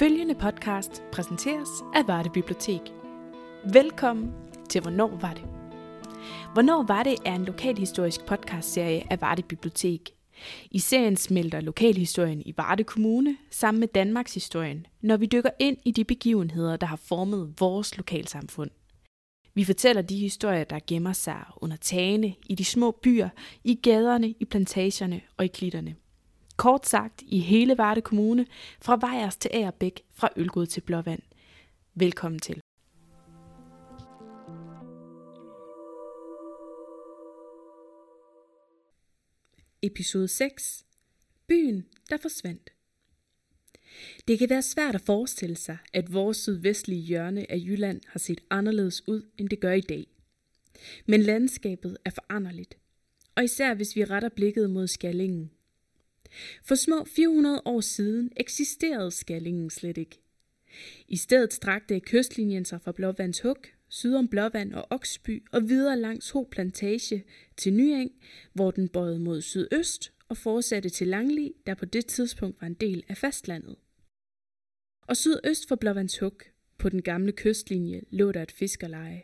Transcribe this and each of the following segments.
Følgende podcast præsenteres af Varde Bibliotek. Velkommen til Hvornår var det? Hvornår var det er en lokalhistorisk podcastserie af Varde Bibliotek. I serien smelter lokalhistorien i Varde Kommune sammen med Danmarks historien, når vi dykker ind i de begivenheder, der har formet vores lokalsamfund. Vi fortæller de historier, der gemmer sig under tagene, i de små byer, i gaderne, i plantagerne og i klitterne. Kort sagt i hele Varde Kommune, fra Vejers til Agerbæk, fra Ølgod til Blåvand. Velkommen til. Episode 6. Byen, der forsvandt. Det kan være svært at forestille sig, at vores sydvestlige hjørne af Jylland har set anderledes ud, end det gør i dag. Men landskabet er foranderligt, og især hvis vi retter blikket mod Skallingen. For små 400 år siden eksisterede Skallingen slet ikke. I stedet strakte kystlinjen sig fra Blåvandshug, syd om Blåvand og Oksby og videre langs Ho Plantage til Nyeng, hvor den bøjede mod sydøst og fortsatte til Langli, der på det tidspunkt var en del af fastlandet. Og sydøst for Blåvandshug, på den gamle kystlinje, lå der et fiskerleje.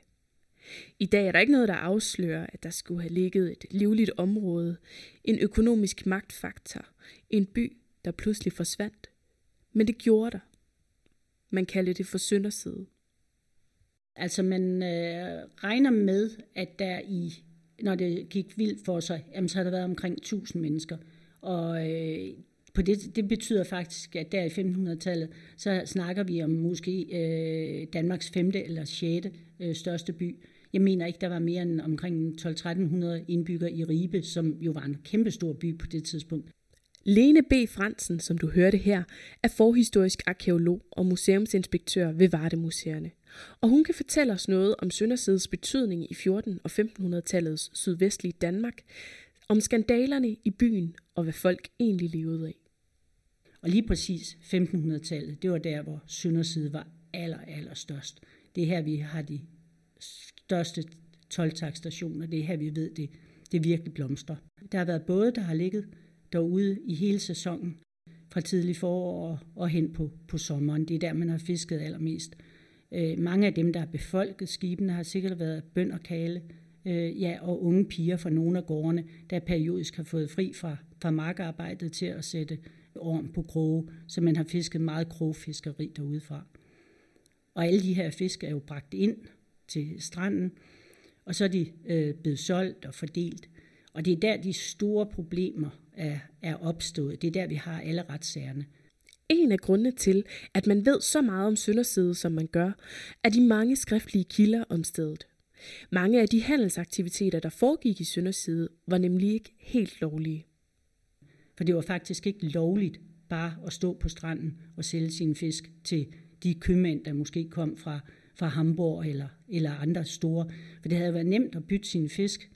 I dag er der ikke noget, der afslører, at der skulle have ligget et livligt område, en økonomisk magtfaktor, en by, der pludselig forsvandt. Men det gjorde der. Man kaldte det for sønderside. Altså man øh, regner med, at der i, når det gik vildt for sig, jamen, så har der været omkring 1000 mennesker. Og øh, på det, det betyder faktisk, at der i 1500-tallet, så snakker vi om måske øh, Danmarks femte eller sjette øh, største by. Jeg mener ikke, der var mere end omkring 12-1300 indbyggere i Ribe, som jo var en kæmpestor by på det tidspunkt. Lene B. Fransen, som du hørte her, er forhistorisk arkeolog og museumsinspektør ved Vardemuseerne. Og hun kan fortælle os noget om Søndersides betydning i 1400- og 1500-tallets sydvestlige Danmark, om skandalerne i byen og hvad folk egentlig levede af. Og lige præcis 1500-tallet, det var der, hvor Sønderside var aller, aller størst. Det er her, vi har de største 12 Det er her, vi ved, det, det virkelig blomstrer. Der har været både, der har ligget derude i hele sæsonen, fra tidlig forår og, og hen på, på sommeren. Det er der, man har fisket allermest. Øh, mange af dem, der har befolket skibene, har sikkert været bønd og kale, øh, ja, og unge piger fra nogle af gårdene, der periodisk har fået fri fra, fra markarbejdet til at sætte orm på kroge, så man har fisket meget krogfiskeri derudefra. Og alle de her fisk er jo bragt ind til stranden, og så er de øh, blevet solgt og fordelt. Og det er der, de store problemer er, er opstået. Det er der, vi har alle retssagerne. En af grundene til, at man ved så meget om Sønderside, som man gør, er de mange skriftlige kilder om stedet. Mange af de handelsaktiviteter, der foregik i Sønderside, var nemlig ikke helt lovlige. For det var faktisk ikke lovligt bare at stå på stranden og sælge sin fisk til de købmænd, der måske kom fra, fra Hamburg eller, eller andre store. For det havde været nemt at bytte sin fisk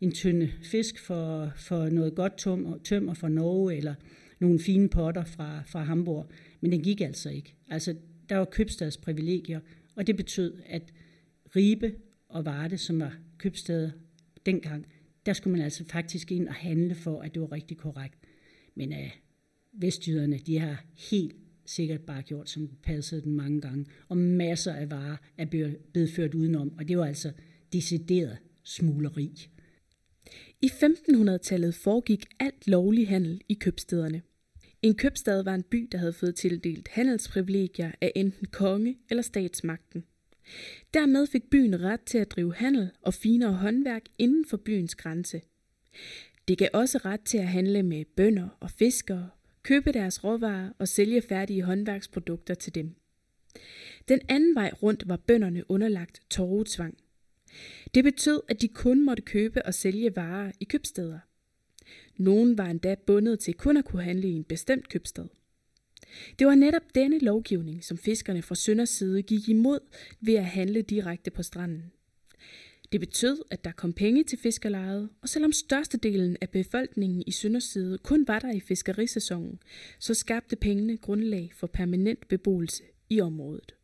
en tynde fisk for, for noget godt tømmer, tømmer fra Norge, eller nogle fine potter fra, fra Hamburg. Men den gik altså ikke. Altså, der var købstadsprivilegier, og det betød, at Ribe og Varde, som var købsteder dengang, der skulle man altså faktisk ind og handle for, at det var rigtig korrekt. Men øh, vestjyderne, de har helt sikkert bare gjort, som passede den mange gange. Og masser af varer er blevet ført udenom, og det var altså decideret smugleri. I 1500-tallet foregik alt lovlig handel i købstederne. En købstad var en by, der havde fået tildelt handelsprivilegier af enten konge eller statsmagten. Dermed fik byen ret til at drive handel og finere håndværk inden for byens grænse. Det gav også ret til at handle med bønder og fiskere, købe deres råvarer og sælge færdige håndværksprodukter til dem. Den anden vej rundt var bønderne underlagt torvetvang – det betød, at de kun måtte købe og sælge varer i købsteder. Nogen var endda bundet til kun at kunne handle i en bestemt købstad. Det var netop denne lovgivning, som fiskerne fra Sønderside gik imod ved at handle direkte på stranden. Det betød, at der kom penge til fiskerlejet, og selvom størstedelen af befolkningen i Sønderside kun var der i fiskerisæsonen, så skabte pengene grundlag for permanent beboelse i området.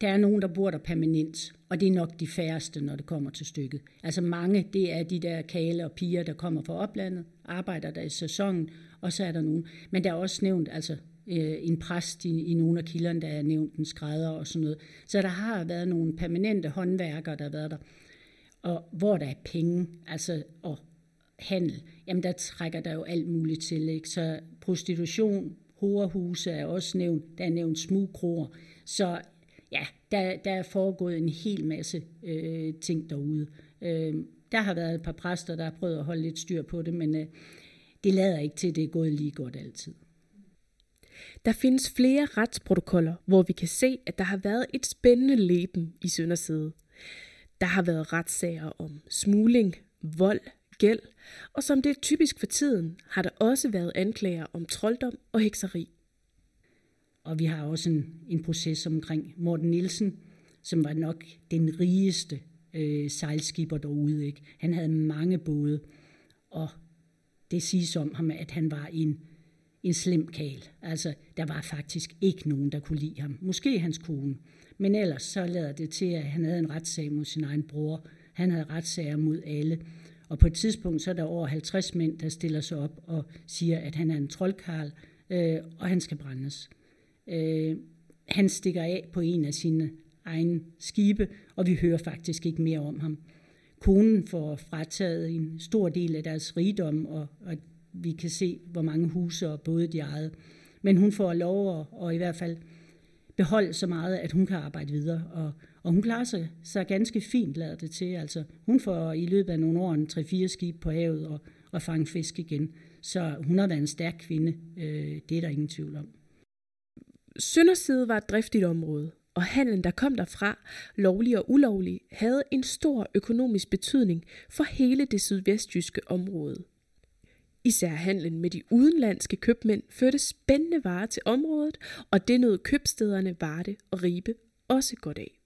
Der er nogen, der bor der permanent, og det er nok de færreste, når det kommer til stykket. Altså mange, det er de der kale og piger, der kommer fra oplandet, arbejder der i sæsonen, og så er der nogen. Men der er også nævnt, altså øh, en præst i, i nogle af kilderne, der er nævnt en skrædder og sådan noget. Så der har været nogle permanente håndværkere, der har været der. Og hvor der er penge, altså og handel, jamen der trækker der jo alt muligt til. Ikke? Så prostitution, horehuse er også nævnt, der er nævnt smugkroer. Så ja, der, der er foregået en hel masse øh, ting derude. Øh, der har været et par præster, der har prøvet at holde lidt styr på det, men øh, det lader ikke til, at det er gået lige godt altid. Der findes flere retsprotokoller, hvor vi kan se, at der har været et spændende leben i Sønderside. Der har været retssager om smugling, vold, gæld, og som det er typisk for tiden, har der også været anklager om trolddom og hekseri. Og vi har også en, en proces omkring Morten Nielsen, som var nok den rigeste øh, sejlskibber derude. Ikke? Han havde mange både, og det siges om ham, at han var en, en slem kal. Altså, der var faktisk ikke nogen, der kunne lide ham. Måske hans kone. Men ellers så lader det til, at han havde en retssag mod sin egen bror. Han havde retssager mod alle. Og på et tidspunkt så er der over 50 mænd, der stiller sig op og siger, at han er en troldkarl, øh, og han skal brændes. Øh, han stikker af på en af sine egne skibe, og vi hører faktisk ikke mere om ham. Konen får frataget en stor del af deres rigdom, og, og vi kan se, hvor mange huse og både de ejede. Men hun får lov at, og i hvert fald beholde så meget, at hun kan arbejde videre. Og, og hun klarer sig, så ganske fint, lader det til. Altså, hun får i løbet af nogle år en 3-4 skib på havet og, og fange fisk igen. Så hun har været en stærk kvinde. Øh, det er der ingen tvivl om. Sønderside var et driftigt område, og handlen, der kom derfra, lovlig og ulovlig, havde en stor økonomisk betydning for hele det sydvestjyske område. Især handlen med de udenlandske købmænd førte spændende varer til området, og det nåede købstederne Varde og Ribe også godt af.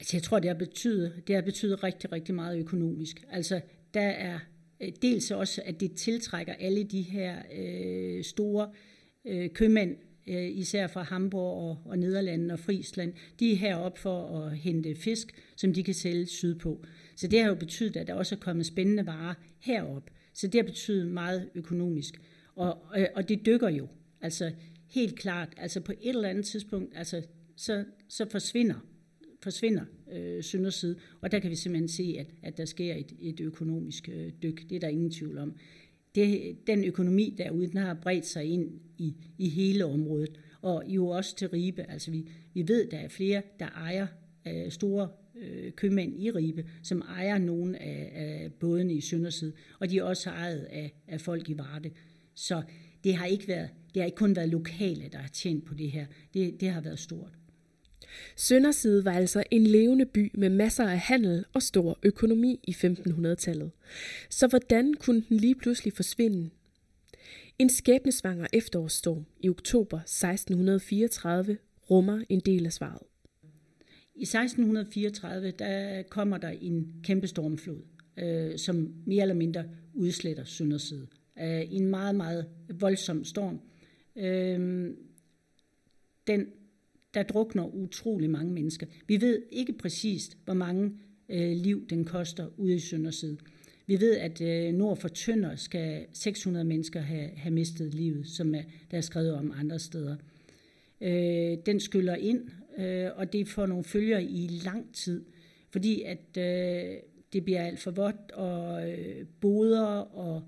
Altså, jeg tror, det har betydet, det har betydet rigtig, rigtig meget økonomisk. Altså, der er øh, dels også, at det tiltrækker alle de her øh, store øh, købmænd, øh, især fra Hamburg og, og Nederlandene og Friesland. De er heroppe for at hente fisk, som de kan sælge sydpå. Så det har jo betydet, at der også er kommet spændende varer herop. Så det har betydet meget økonomisk. Og, og, og det dykker jo. Altså helt klart, altså på et eller andet tidspunkt, altså så, så forsvinder forsvinder øh, Sønderside, og der kan vi simpelthen se, at, at der sker et, et økonomisk øh, dyk. Det er der ingen tvivl om. Det, den økonomi derude, den har bredt sig ind i, i hele området, og jo også til Ribe. Altså vi, vi ved, der er flere, der ejer øh, store øh, købmænd i Ribe, som ejer nogle af, af bådene i Sønderside, og de er også ejet af, af folk i Varde. Så det har ikke været, det har ikke kun været lokale, der har tjent på det her. Det, det har været stort. Sønderside var altså en levende by med masser af handel og stor økonomi i 1500-tallet. Så hvordan kunne den lige pludselig forsvinde? En skæbnesvanger efterårsstorm i oktober 1634 rummer en del af svaret. I 1634 der kommer der en kæmpe stormflod, øh, som mere eller mindre udsletter Sønderside. Øh, en meget, meget voldsom storm. Øh, den der drukner utrolig mange mennesker. Vi ved ikke præcist, hvor mange øh, liv den koster ude i Sønderside. Vi ved, at øh, nord for Tønder skal 600 mennesker have, have mistet livet, som er, der er skrevet om andre steder. Øh, den skyller ind, øh, og det får nogle følger i lang tid, fordi at øh, det bliver alt for vådt, og øh, boder og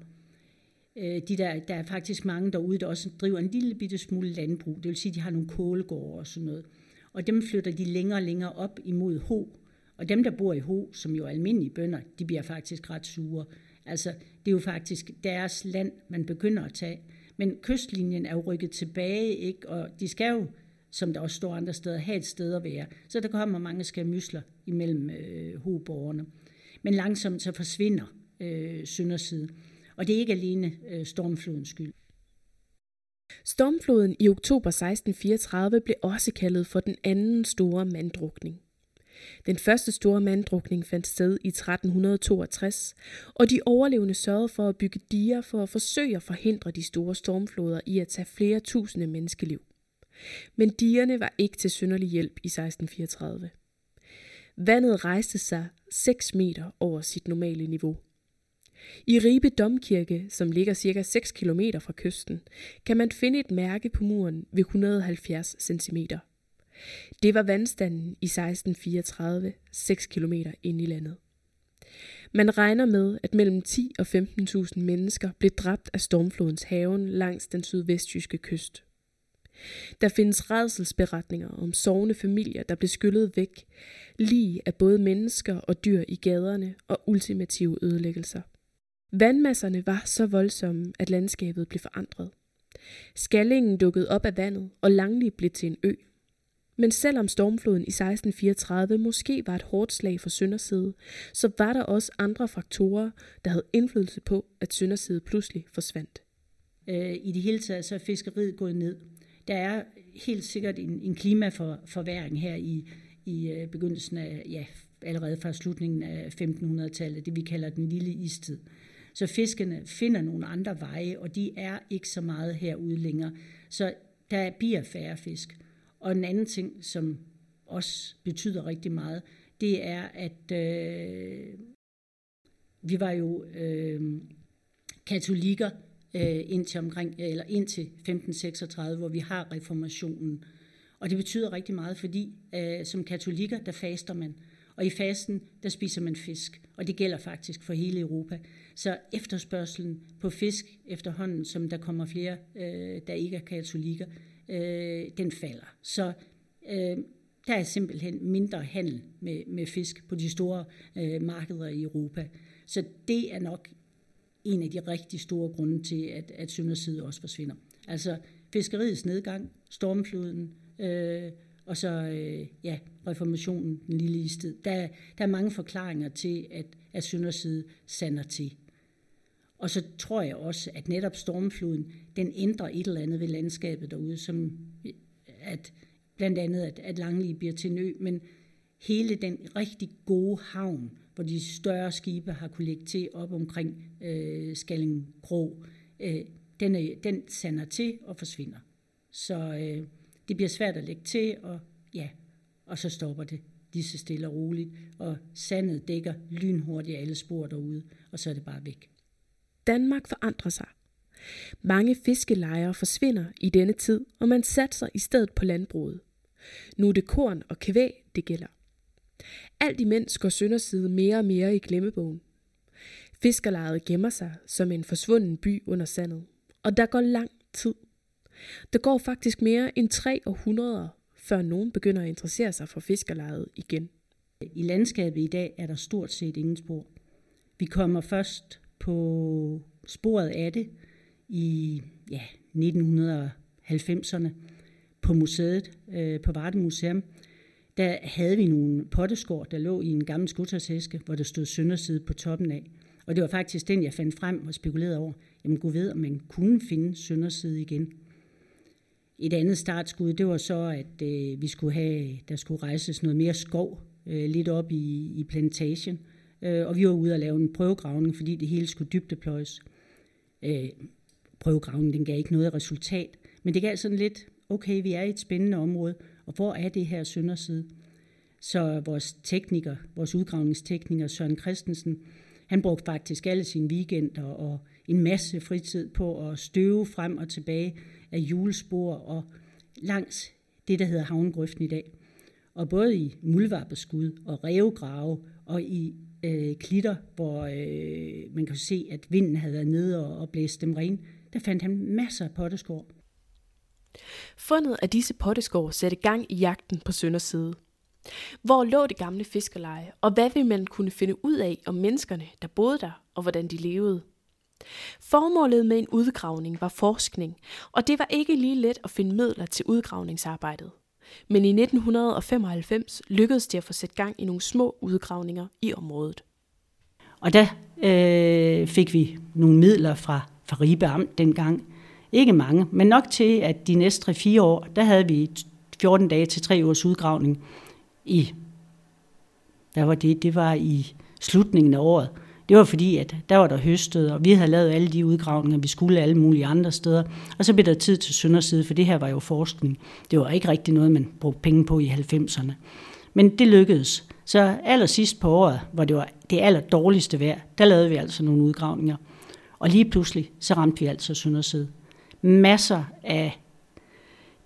Øh, de der, der er faktisk mange derude, der også driver en lille bitte smule landbrug. Det vil sige, at de har nogle kålegårde og sådan noget. Og dem flytter de længere og længere op imod Ho. Og dem, der bor i Ho, som jo er almindelige bønder, de bliver faktisk ret sure. Altså, det er jo faktisk deres land, man begynder at tage. Men kystlinjen er jo rykket tilbage, ikke? og de skal jo, som der også står andre steder, have et sted at være. Så der kommer mange skamysler imellem øh, hovedborgerne. Men langsomt så forsvinder øh, Sønderside. Og det er ikke alene øh, stormflodens skyld. Stormfloden i oktober 1634 blev også kaldet for den anden store manddrukning. Den første store manddrukning fandt sted i 1362, og de overlevende sørgede for at bygge diger for at forsøge at forhindre de store stormfloder i at tage flere tusinde menneskeliv. Men digerne var ikke til synderlig hjælp i 1634. Vandet rejste sig 6 meter over sit normale niveau. I Ribe Domkirke, som ligger ca. 6 km fra kysten, kan man finde et mærke på muren ved 170 cm. Det var vandstanden i 1634, 6 km ind i landet. Man regner med, at mellem 10 og 15.000 mennesker blev dræbt af stormflodens haven langs den sydvestjyske kyst. Der findes redselsberetninger om sovende familier, der blev skyllet væk, lige af både mennesker og dyr i gaderne og ultimative ødelæggelser. Vandmasserne var så voldsomme, at landskabet blev forandret. Skallingen dukkede op af vandet, og Langli blev til en ø. Men selvom stormfloden i 1634 måske var et hårdt slag for Sønderside, så var der også andre faktorer, der havde indflydelse på, at Sønderside pludselig forsvandt. Øh, I det hele taget så er fiskeriet gået ned. Der er helt sikkert en, en klimaforværing her i, i øh, begyndelsen af, ja, allerede fra slutningen af 1500-tallet, det vi kalder den lille istid. Så fiskene finder nogle andre veje, og de er ikke så meget herude længere. Så der bliver færre fisk. Og en anden ting, som også betyder rigtig meget, det er, at øh, vi var jo øh, katolikker øh, indtil, omkring, eller indtil 1536, hvor vi har reformationen. Og det betyder rigtig meget, fordi øh, som katolikker, der faster man. Og i fasten, der spiser man fisk. Og det gælder faktisk for hele Europa. Så efterspørgselen på fisk efterhånden, som der kommer flere, øh, der ikke er katolikker, øh, den falder. Så øh, der er simpelthen mindre handel med, med fisk på de store øh, markeder i Europa. Så det er nok en af de rigtig store grunde til, at, at Sønderside også forsvinder. Altså fiskeriets nedgang, stormfloden, øh, og så øh, ja, reformationen, den lille istid. Der, der er mange forklaringer til, at, at Sønderside sander til. Og så tror jeg også, at netop stormfloden, den ændrer et eller andet ved landskabet derude, som at blandt andet, at, at Langli bliver til en ø, men hele den rigtig gode havn, hvor de større skibe har kunne lægge til op omkring øh, Skallingkrog, øh, den, er, den sander til og forsvinder. Så øh, det bliver svært at lægge til, og ja, og så stopper det lige så stille og roligt, og sandet dækker lynhurtigt alle spor derude, og så er det bare væk. Danmark forandrer sig. Mange fiskelejre forsvinder i denne tid, og man satser i stedet på landbruget. Nu er det korn og kvæg, det gælder. Alt imens går Sønderside mere og mere i glemmebogen. Fiskerlejet gemmer sig som en forsvunden by under sandet, og der går lang tid. Der går faktisk mere end tre århundreder, før nogen begynder at interessere sig for fiskerlejet igen. I landskabet i dag er der stort set ingen spor. Vi kommer først på sporet af det i ja, 1990'erne på museet, øh, på Varde Museum. Der havde vi nogle potteskår, der lå i en gammel skuttersæske, hvor der stod sønderside på toppen af. Og det var faktisk den, jeg fandt frem og spekulerede over. Jamen, gud ved, om man kunne finde sønderside igen. Et andet startskud, det var så, at øh, vi skulle have, der skulle rejses noget mere skov øh, lidt op i, i plantagen. Øh, og vi var ude og lave en prøvegravning, fordi det hele skulle dybdepløjes. Øh, prøvegravningen den gav ikke noget resultat, men det gav sådan lidt, okay, vi er i et spændende område, og hvor er det her sønderside? Så vores tekniker, vores udgravningstekniker Søren Christensen, han brugte faktisk alle sine weekender og en masse fritid på at støve frem og tilbage af julespor og langs det, der hedder havngrøften i dag. Og både i muldvarpeskud og revgrave og i øh, klitter, hvor øh, man kan se, at vinden havde været nede og, og blæst dem ren, der fandt han masser af potteskår. Fundet af disse potteskår satte gang i jagten på Sønderside. Hvor lå det gamle fiskerleje, og hvad ville man kunne finde ud af om menneskerne, der boede der, og hvordan de levede? Formålet med en udgravning var forskning, og det var ikke lige let at finde midler til udgravningsarbejdet. Men i 1995 lykkedes det at få sat gang i nogle små udgravninger i området. Og der øh, fik vi nogle midler fra, fra Ribe Amt dengang. Ikke mange, men nok til, at de næste 3-4 år, der havde vi 14 dage til 3 års udgravning i, der var det, det var i slutningen af året. Det var fordi, at der var der høstet, og vi havde lavet alle de udgravninger, vi skulle alle mulige andre steder. Og så blev der tid til Sønderside, for det her var jo forskning. Det var ikke rigtig noget, man brugte penge på i 90'erne. Men det lykkedes. Så allersidst på året, hvor det var det aller dårligste vejr, der lavede vi altså nogle udgravninger. Og lige pludselig, så ramte vi altså Sønderside. Masser af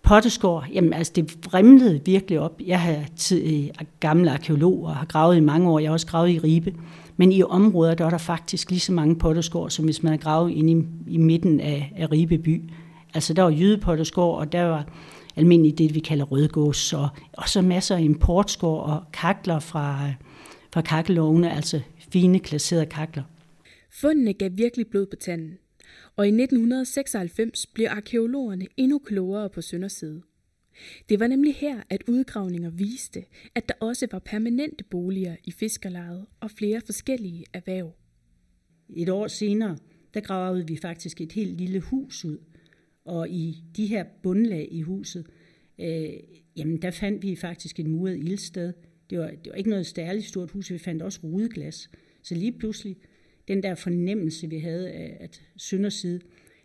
potteskår, jamen altså det vrimlede virkelig op. Jeg har tid, øh, gamle arkeologer og har gravet i mange år. Jeg har også gravet i Ribe. Men i områder, der er der faktisk lige så mange potteskår, som hvis man har gravet inde i, i midten af, af Ribe by. Altså der var jydepotteskår, og der var almindeligt det, vi kalder rødgås, og, og så masser af importskår og kakler fra, fra kakkelovene, altså fine klasserede kakler. Fundene gav virkelig blod på tanden, og i 1996 blev arkeologerne endnu klogere på Sønderside. Det var nemlig her, at udgravninger viste, at der også var permanente boliger i fiskerlejet og flere forskellige erhverv. Et år senere, der gravede vi faktisk et helt lille hus ud, og i de her bundlag i huset, øh, jamen der fandt vi faktisk en muret ildsted. Det var, det var ikke noget stærligt stort hus, vi fandt også rudeglas. Så lige pludselig, den der fornemmelse, vi havde af, at Sønderside,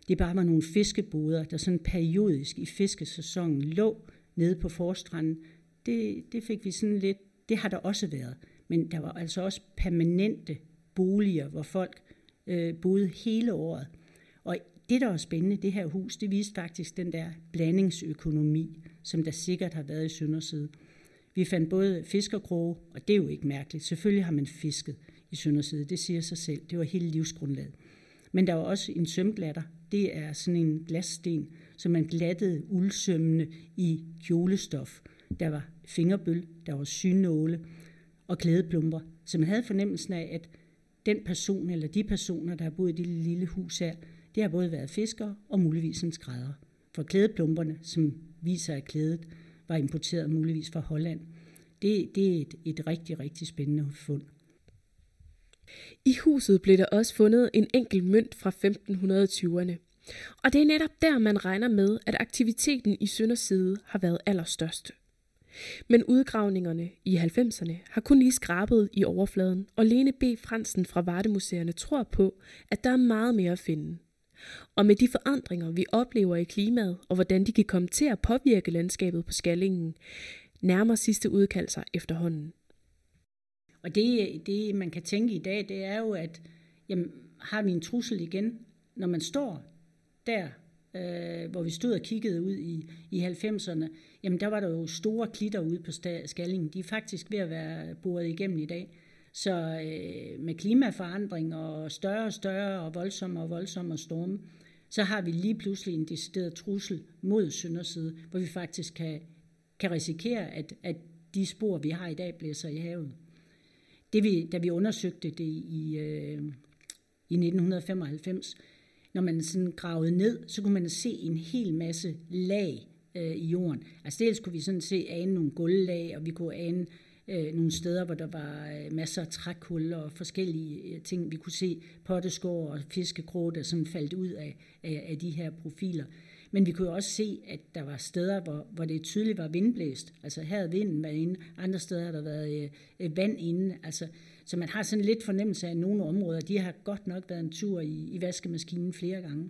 det bare var nogle fiskeboder, der sådan periodisk i fiskesæsonen lå nede på forstranden. Det, det fik vi sådan lidt, det har der også været. Men der var altså også permanente boliger, hvor folk øh, boede hele året. Og det, der var spændende, det her hus, det viste faktisk den der blandingsøkonomi, som der sikkert har været i Sønderside. Vi fandt både fiskerkroge, og det er jo ikke mærkeligt. Selvfølgelig har man fisket i Sønderside, det siger sig selv. Det var hele livsgrundlaget. Men der var også en sømglatter. Det er sådan en glassten, som man glattede uldsømmene i kjolestof. Der var fingerbøl, der var synåle og klædeplumper. Så man havde fornemmelsen af, at den person eller de personer, der har boet i det lille hus her, det har både været fiskere og muligvis en skrædder. For klædeplumperne, som viser, at klædet var importeret muligvis fra Holland, det, det er et, et rigtig, rigtig spændende fund. I huset blev der også fundet en enkelt mønt fra 1520'erne. Og det er netop der, man regner med, at aktiviteten i Sønderside har været allerstørst. Men udgravningerne i 90'erne har kun lige skrabet i overfladen, og Lene B. Fransen fra Vardemuseerne tror på, at der er meget mere at finde. Og med de forandringer, vi oplever i klimaet, og hvordan de kan komme til at påvirke landskabet på Skallingen, nærmer sidste udkald sig efterhånden. Og det, det, man kan tænke i dag, det er jo, at jamen, har vi en trussel igen, når man står der, øh, hvor vi stod og kiggede ud i, i 90'erne, jamen der var der jo store klitter ude på Skallingen. De er faktisk ved at være boret igennem i dag. Så øh, med klimaforandring og større og større og voldsomme og voldsomme storme, så har vi lige pludselig en decideret trussel mod Sønderside, hvor vi faktisk kan, kan risikere, at, at de spor, vi har i dag, blæser i havet. Det vi, da vi undersøgte det i, øh, i 1995, når man sådan gravede ned, så kunne man se en hel masse lag øh, i jorden. Altså dels kunne vi sådan se ane nogle gulvlag, og vi kunne ane øh, nogle steder, hvor der var øh, masser af trækhuller og forskellige øh, ting. Vi kunne se potteskår og fiskekrog, der sådan faldt ud af, af, af de her profiler. Men vi kunne også se, at der var steder, hvor, hvor det tydeligt var vindblæst. Altså her havde vinden været inde, andre steder har der været øh, øh, vand inde. Altså, så man har sådan lidt fornemmelse af, at nogle områder, de har godt nok været en tur i, i vaskemaskinen flere gange.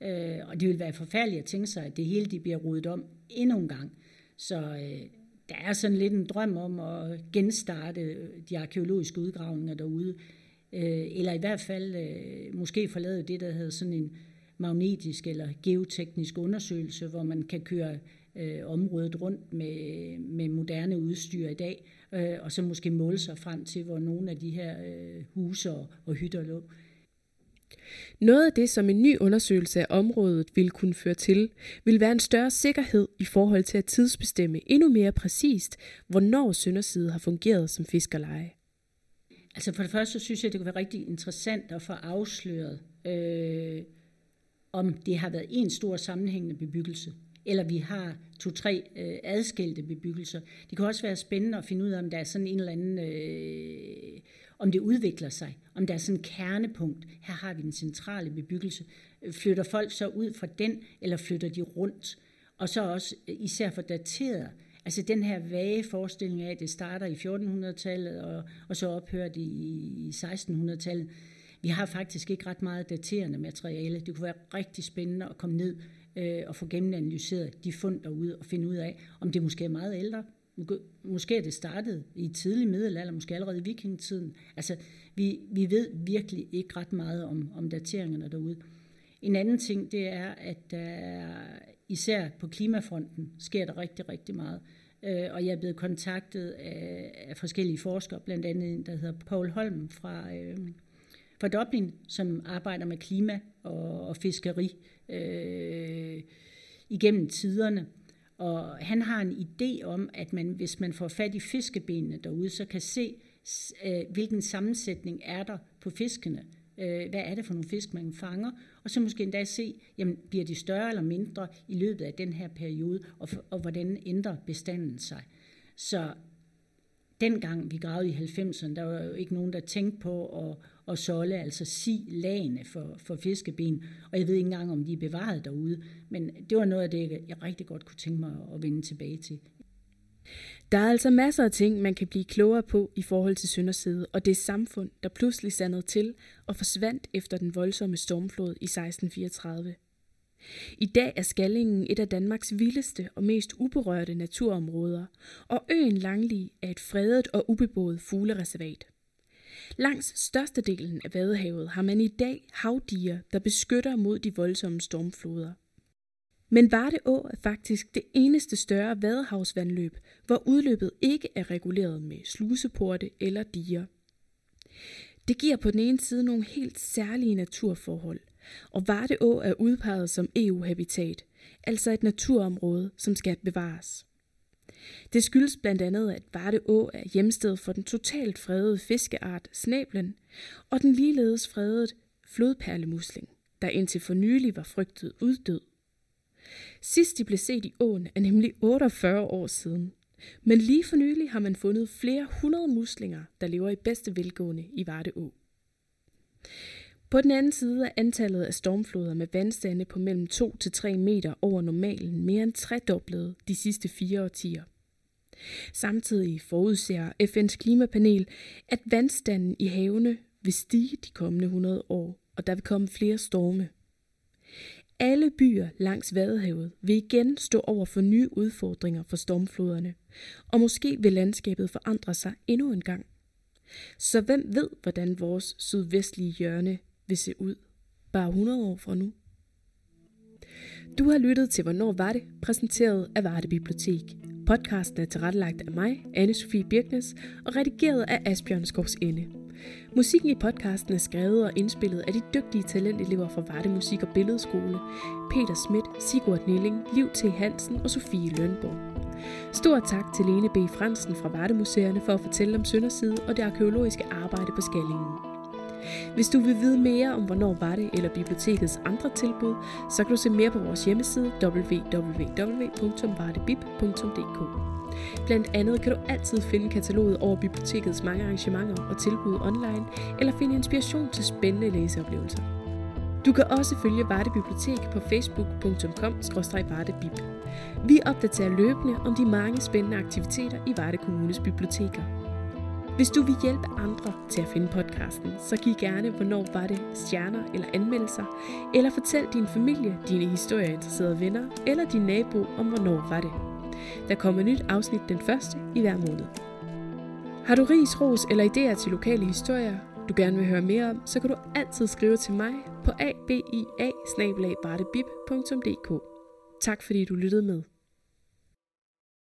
Øh, og det vil være forfærdeligt at tænke sig, at det hele de bliver rodet om endnu en gang. Så øh, der er sådan lidt en drøm om at genstarte øh, de arkeologiske udgravninger derude. Øh, eller i hvert fald øh, måske forlade det, der hedder sådan en magnetisk eller geoteknisk undersøgelse, hvor man kan køre øh, området rundt med, med moderne udstyr i dag, øh, og så måske måle sig frem til, hvor nogle af de her øh, huse og, og hytter lå. Noget af det, som en ny undersøgelse af området vil kunne føre til, vil være en større sikkerhed i forhold til at tidsbestemme endnu mere præcist, hvornår Sønderside har fungeret som fiskerleje. Altså for det første så synes jeg, det kunne være rigtig interessant at få afsløret, øh, om det har været en stor sammenhængende bebyggelse, eller vi har to-tre øh, adskilte bebyggelser. Det kan også være spændende at finde ud af, om der er sådan en eller anden, øh, om det udvikler sig, om der er sådan en kernepunkt. Her har vi den centrale bebyggelse. Flytter folk så ud fra den, eller flytter de rundt? Og så også øh, især for dateret, Altså den her vage forestilling af, at det starter i 1400-tallet, og, og så ophører det i, i 1600-tallet. Vi har faktisk ikke ret meget daterende materiale. Det kunne være rigtig spændende at komme ned øh, og få gennemanalyseret de fund derude og finde ud af, om det måske er meget ældre, Måske er det startet i tidlig middelalder, måske allerede i vikingetiden. Altså, vi, vi ved virkelig ikke ret meget om, om dateringerne derude. En anden ting, det er, at der især på klimafronten sker der rigtig, rigtig meget. Øh, og jeg er blevet kontaktet af, af forskellige forskere, blandt andet en, der hedder Paul Holm fra, øh, fra Dublin, som arbejder med klima og, og fiskeri øh, igennem tiderne. Og han har en idé om, at man, hvis man får fat i fiskebenene derude, så kan se, øh, hvilken sammensætning er der på fiskene. Øh, hvad er det for nogle fisk, man fanger? Og så måske endda se, jamen, bliver de større eller mindre i løbet af den her periode, og, og hvordan ændrer bestanden sig. Så dengang vi gravede i 90'erne, der var jo ikke nogen, der tænkte på at, og solde, altså si lagene for, for fiskeben. Og jeg ved ikke engang, om de er bevaret derude. Men det var noget af det, jeg rigtig godt kunne tænke mig at vende tilbage til. Der er altså masser af ting, man kan blive klogere på i forhold til Sønderside og det samfund, der pludselig sandede til og forsvandt efter den voldsomme stormflod i 1634. I dag er Skallingen et af Danmarks vildeste og mest uberørte naturområder, og øen Langli er et fredet og ubeboet fuglereservat. Langs størstedelen af Vadehavet har man i dag havdiger, der beskytter mod de voldsomme stormfloder. Men Varde Å er faktisk det eneste større vadehavsvandløb, hvor udløbet ikke er reguleret med sluseporte eller diger. Det giver på den ene side nogle helt særlige naturforhold, og Varde Å er udpeget som EU-habitat, altså et naturområde, som skal bevares. Det skyldes blandt andet, at Varde Å er hjemsted for den totalt fredede fiskeart snablen og den ligeledes fredede flodperlemusling, der indtil for nylig var frygtet uddød. Sidst de blev set i åen er nemlig 48 år siden. Men lige for nylig har man fundet flere hundrede muslinger, der lever i bedste velgående i Varde Å. På den anden side er antallet af stormfloder med vandstande på mellem 2 til 3 meter over normalen mere end tredoblet de sidste fire årtier. Samtidig forudser FN's klimapanel, at vandstanden i havene vil stige de kommende 100 år, og der vil komme flere storme. Alle byer langs Vadehavet vil igen stå over for nye udfordringer for stormfloderne, og måske vil landskabet forandre sig endnu en gang. Så hvem ved, hvordan vores sydvestlige hjørne vil se ud bare 100 år fra nu? Du har lyttet til Hvornår var det? præsenteret af Varde Bibliotek. Podcasten er tilrettelagt af mig, anne Sofie Birknes, og redigeret af Asbjørn Skovs Ende. Musikken i podcasten er skrevet og indspillet af de dygtige talentelever fra Varde Musik- og Billedskole, Peter Schmidt, Sigurd Nilling, Liv T. Hansen og Sofie Lønborg. Stor tak til Lene B. Fransen fra Vardemuseerne for at fortælle om Sønderside og det arkeologiske arbejde på Skallingen. Hvis du vil vide mere om, hvornår var det, eller bibliotekets andre tilbud, så kan du se mere på vores hjemmeside www.vardebib.dk. Blandt andet kan du altid finde kataloget over bibliotekets mange arrangementer og tilbud online, eller finde inspiration til spændende læseoplevelser. Du kan også følge Varde Bibliotek på facebook.com-vardebib. Vi opdaterer løbende om de mange spændende aktiviteter i Varde Kommunes biblioteker. Hvis du vil hjælpe andre til at finde podcasten, så giv gerne, hvornår var det stjerner eller anmeldelser, eller fortæl din familie, dine historieinteresserede venner eller din nabo om, hvornår var det. Der kommer nyt afsnit den første i hver måned. Har du ris, ros eller idéer til lokale historier, du gerne vil høre mere om, så kan du altid skrive til mig på abia Tak fordi du lyttede med.